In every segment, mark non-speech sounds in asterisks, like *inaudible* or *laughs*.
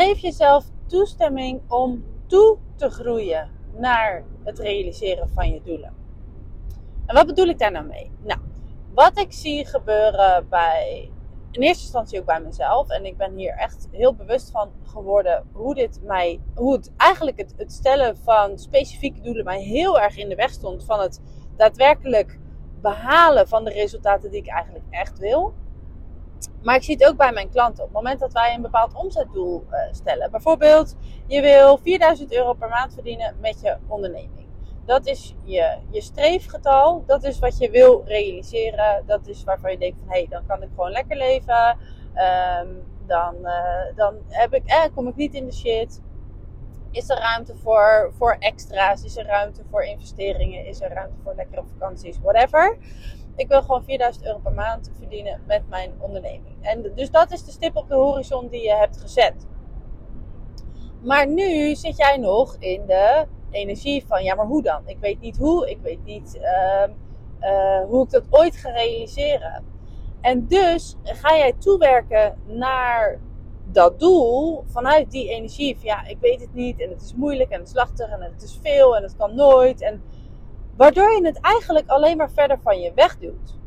Geef jezelf toestemming om toe te groeien naar het realiseren van je doelen. En wat bedoel ik daar nou mee? Nou, wat ik zie gebeuren bij, in eerste instantie ook bij mezelf, en ik ben hier echt heel bewust van geworden hoe dit mij, hoe het eigenlijk het, het stellen van specifieke doelen mij heel erg in de weg stond van het daadwerkelijk behalen van de resultaten die ik eigenlijk echt wil. Maar ik zie het ook bij mijn klanten. Op het moment dat wij een bepaald omzetdoel uh, stellen. Bijvoorbeeld, je wil 4000 euro per maand verdienen met je onderneming. Dat is je, je streefgetal. Dat is wat je wil realiseren. Dat is waarvan je denkt van, hé, hey, dan kan ik gewoon lekker leven. Um, dan, uh, dan heb ik, eh, kom ik niet in de shit. Is er ruimte voor, voor extra's? Is er ruimte voor investeringen? Is er ruimte voor lekkere vakanties? Whatever. Ik wil gewoon 4000 euro per maand verdienen met mijn onderneming. En dus dat is de stip op de horizon die je hebt gezet. Maar nu zit jij nog in de energie van, ja, maar hoe dan? Ik weet niet hoe, ik weet niet uh, uh, hoe ik dat ooit ga realiseren. En dus ga jij toewerken naar dat doel vanuit die energie van, ja, ik weet het niet en het is moeilijk en het en het is veel en het kan nooit. En Waardoor je het eigenlijk alleen maar verder van je wegduwt.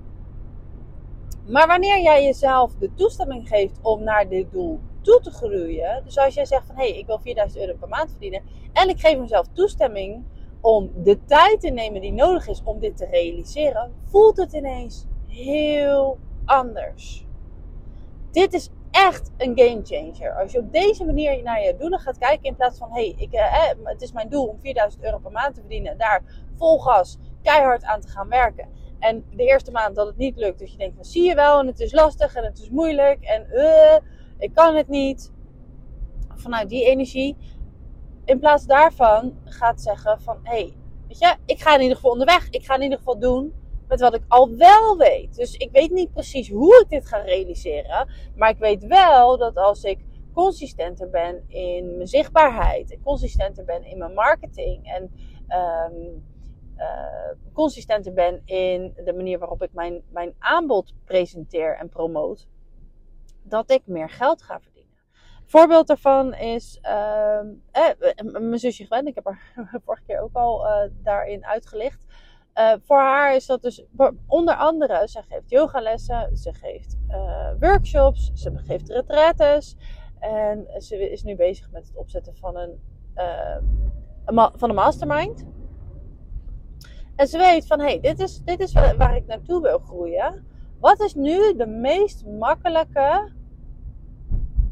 Maar wanneer jij jezelf de toestemming geeft om naar dit doel toe te groeien. Dus als jij zegt van hé, hey, ik wil 4000 euro per maand verdienen. En ik geef mezelf toestemming om de tijd te nemen die nodig is om dit te realiseren. Voelt het ineens heel anders. Dit is echt een game changer. Als je op deze manier naar je doelen gaat kijken in plaats van hey, eh, eh, het is mijn doel om 4000 euro per maand te verdienen en daar vol gas keihard aan te gaan werken. En de eerste maand dat het niet lukt, dat je denkt van zie je wel en het is lastig en het is moeilijk en uh, ik kan het niet. Vanuit die energie. In plaats daarvan gaat zeggen van hé, hey, weet je, ik ga in ieder geval onderweg. Ik ga in ieder geval doen wat ik al wel weet. Dus ik weet niet precies hoe ik dit ga realiseren. Maar ik weet wel dat als ik consistenter ben in mijn zichtbaarheid. En consistenter ben in mijn marketing. En um, uh, consistenter ben in de manier waarop ik mijn, mijn aanbod presenteer en promoot. Dat ik meer geld ga verdienen. Voorbeeld daarvan is uh, eh, mijn zusje Gwen. Ik heb haar *laughs* vorige keer ook al uh, daarin uitgelicht. Uh, voor haar is dat dus onder andere, ze geeft yogalessen, ze geeft uh, workshops, ze geeft retraites. En ze is nu bezig met het opzetten van een, een van een mastermind. En ze weet van, hé, hey, dit, is, dit is waar ik naartoe wil groeien. Wat is nu de meest makkelijke,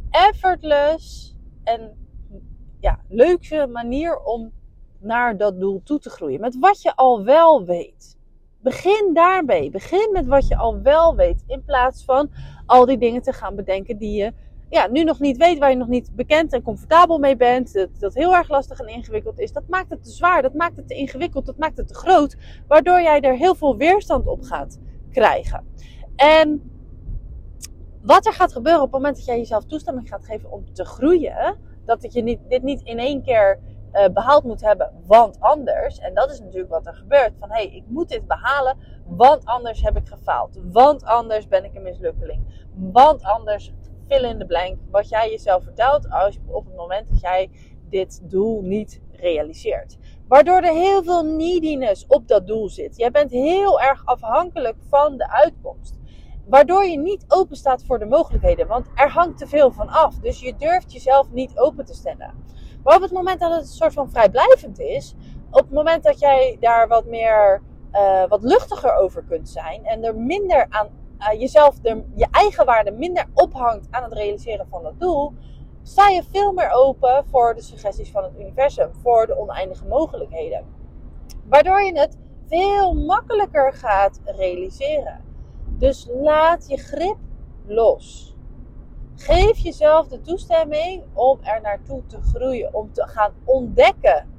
effortless en ja, leukste manier om naar dat doel toe te groeien. Met wat je al wel weet. Begin daarmee. Begin met wat je al wel weet. In plaats van al die dingen te gaan bedenken die je ja, nu nog niet weet, waar je nog niet bekend en comfortabel mee bent. Dat, dat heel erg lastig en ingewikkeld is. Dat maakt het te zwaar. Dat maakt het te ingewikkeld. Dat maakt het te groot. Waardoor jij er heel veel weerstand op gaat krijgen. En wat er gaat gebeuren op het moment dat jij jezelf toestemming gaat geven om te groeien. Dat het je niet, dit niet in één keer uh, behaald moet hebben, want anders. En dat is natuurlijk wat er gebeurt. Van hé, hey, ik moet dit behalen, want anders heb ik gefaald. Want anders ben ik een mislukkeling. Want anders fill in de blank wat jij jezelf vertelt als, op het moment dat jij dit doel niet realiseert. Waardoor er heel veel neediness op dat doel zit. Jij bent heel erg afhankelijk van de uitkomst. Waardoor je niet open staat voor de mogelijkheden. Want er hangt te veel van af. Dus je durft jezelf niet open te stellen. Maar op het moment dat het een soort van vrijblijvend is, op het moment dat jij daar wat meer, uh, wat luchtiger over kunt zijn en er minder aan uh, jezelf, de, je eigen waarde minder ophangt aan het realiseren van dat doel, sta je veel meer open voor de suggesties van het universum, voor de oneindige mogelijkheden. Waardoor je het veel makkelijker gaat realiseren. Dus laat je grip los. Geef jezelf de toestemming om er naartoe te groeien. Om te gaan ontdekken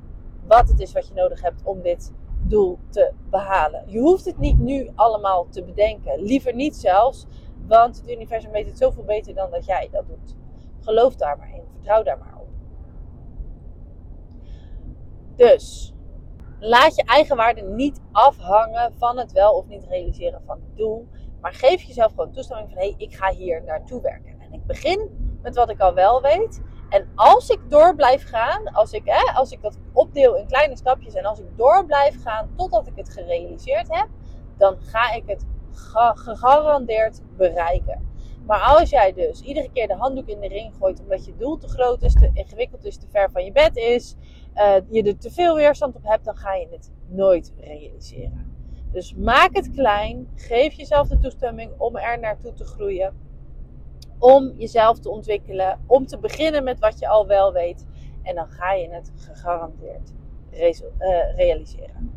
wat het is wat je nodig hebt om dit doel te behalen. Je hoeft het niet nu allemaal te bedenken. Liever niet zelfs, want het universum weet het zoveel beter dan dat jij dat doet. Geloof daar maar in. Vertrouw daar maar op. Dus laat je eigen waarde niet afhangen van het wel of niet realiseren van het doel. Maar geef jezelf gewoon toestemming van hé, hey, ik ga hier naartoe werken. Ik begin met wat ik al wel weet. En als ik door blijf gaan, als ik, hè, als ik dat opdeel in kleine stapjes en als ik door blijf gaan totdat ik het gerealiseerd heb, dan ga ik het gegarandeerd bereiken. Maar als jij dus iedere keer de handdoek in de ring gooit omdat je doel te groot is, te ingewikkeld is, te ver van je bed is, uh, je er te veel weerstand op hebt, dan ga je het nooit realiseren. Dus maak het klein, geef jezelf de toestemming om er naartoe te groeien, om jezelf te ontwikkelen, om te beginnen met wat je al wel weet. En dan ga je het gegarandeerd uh, realiseren.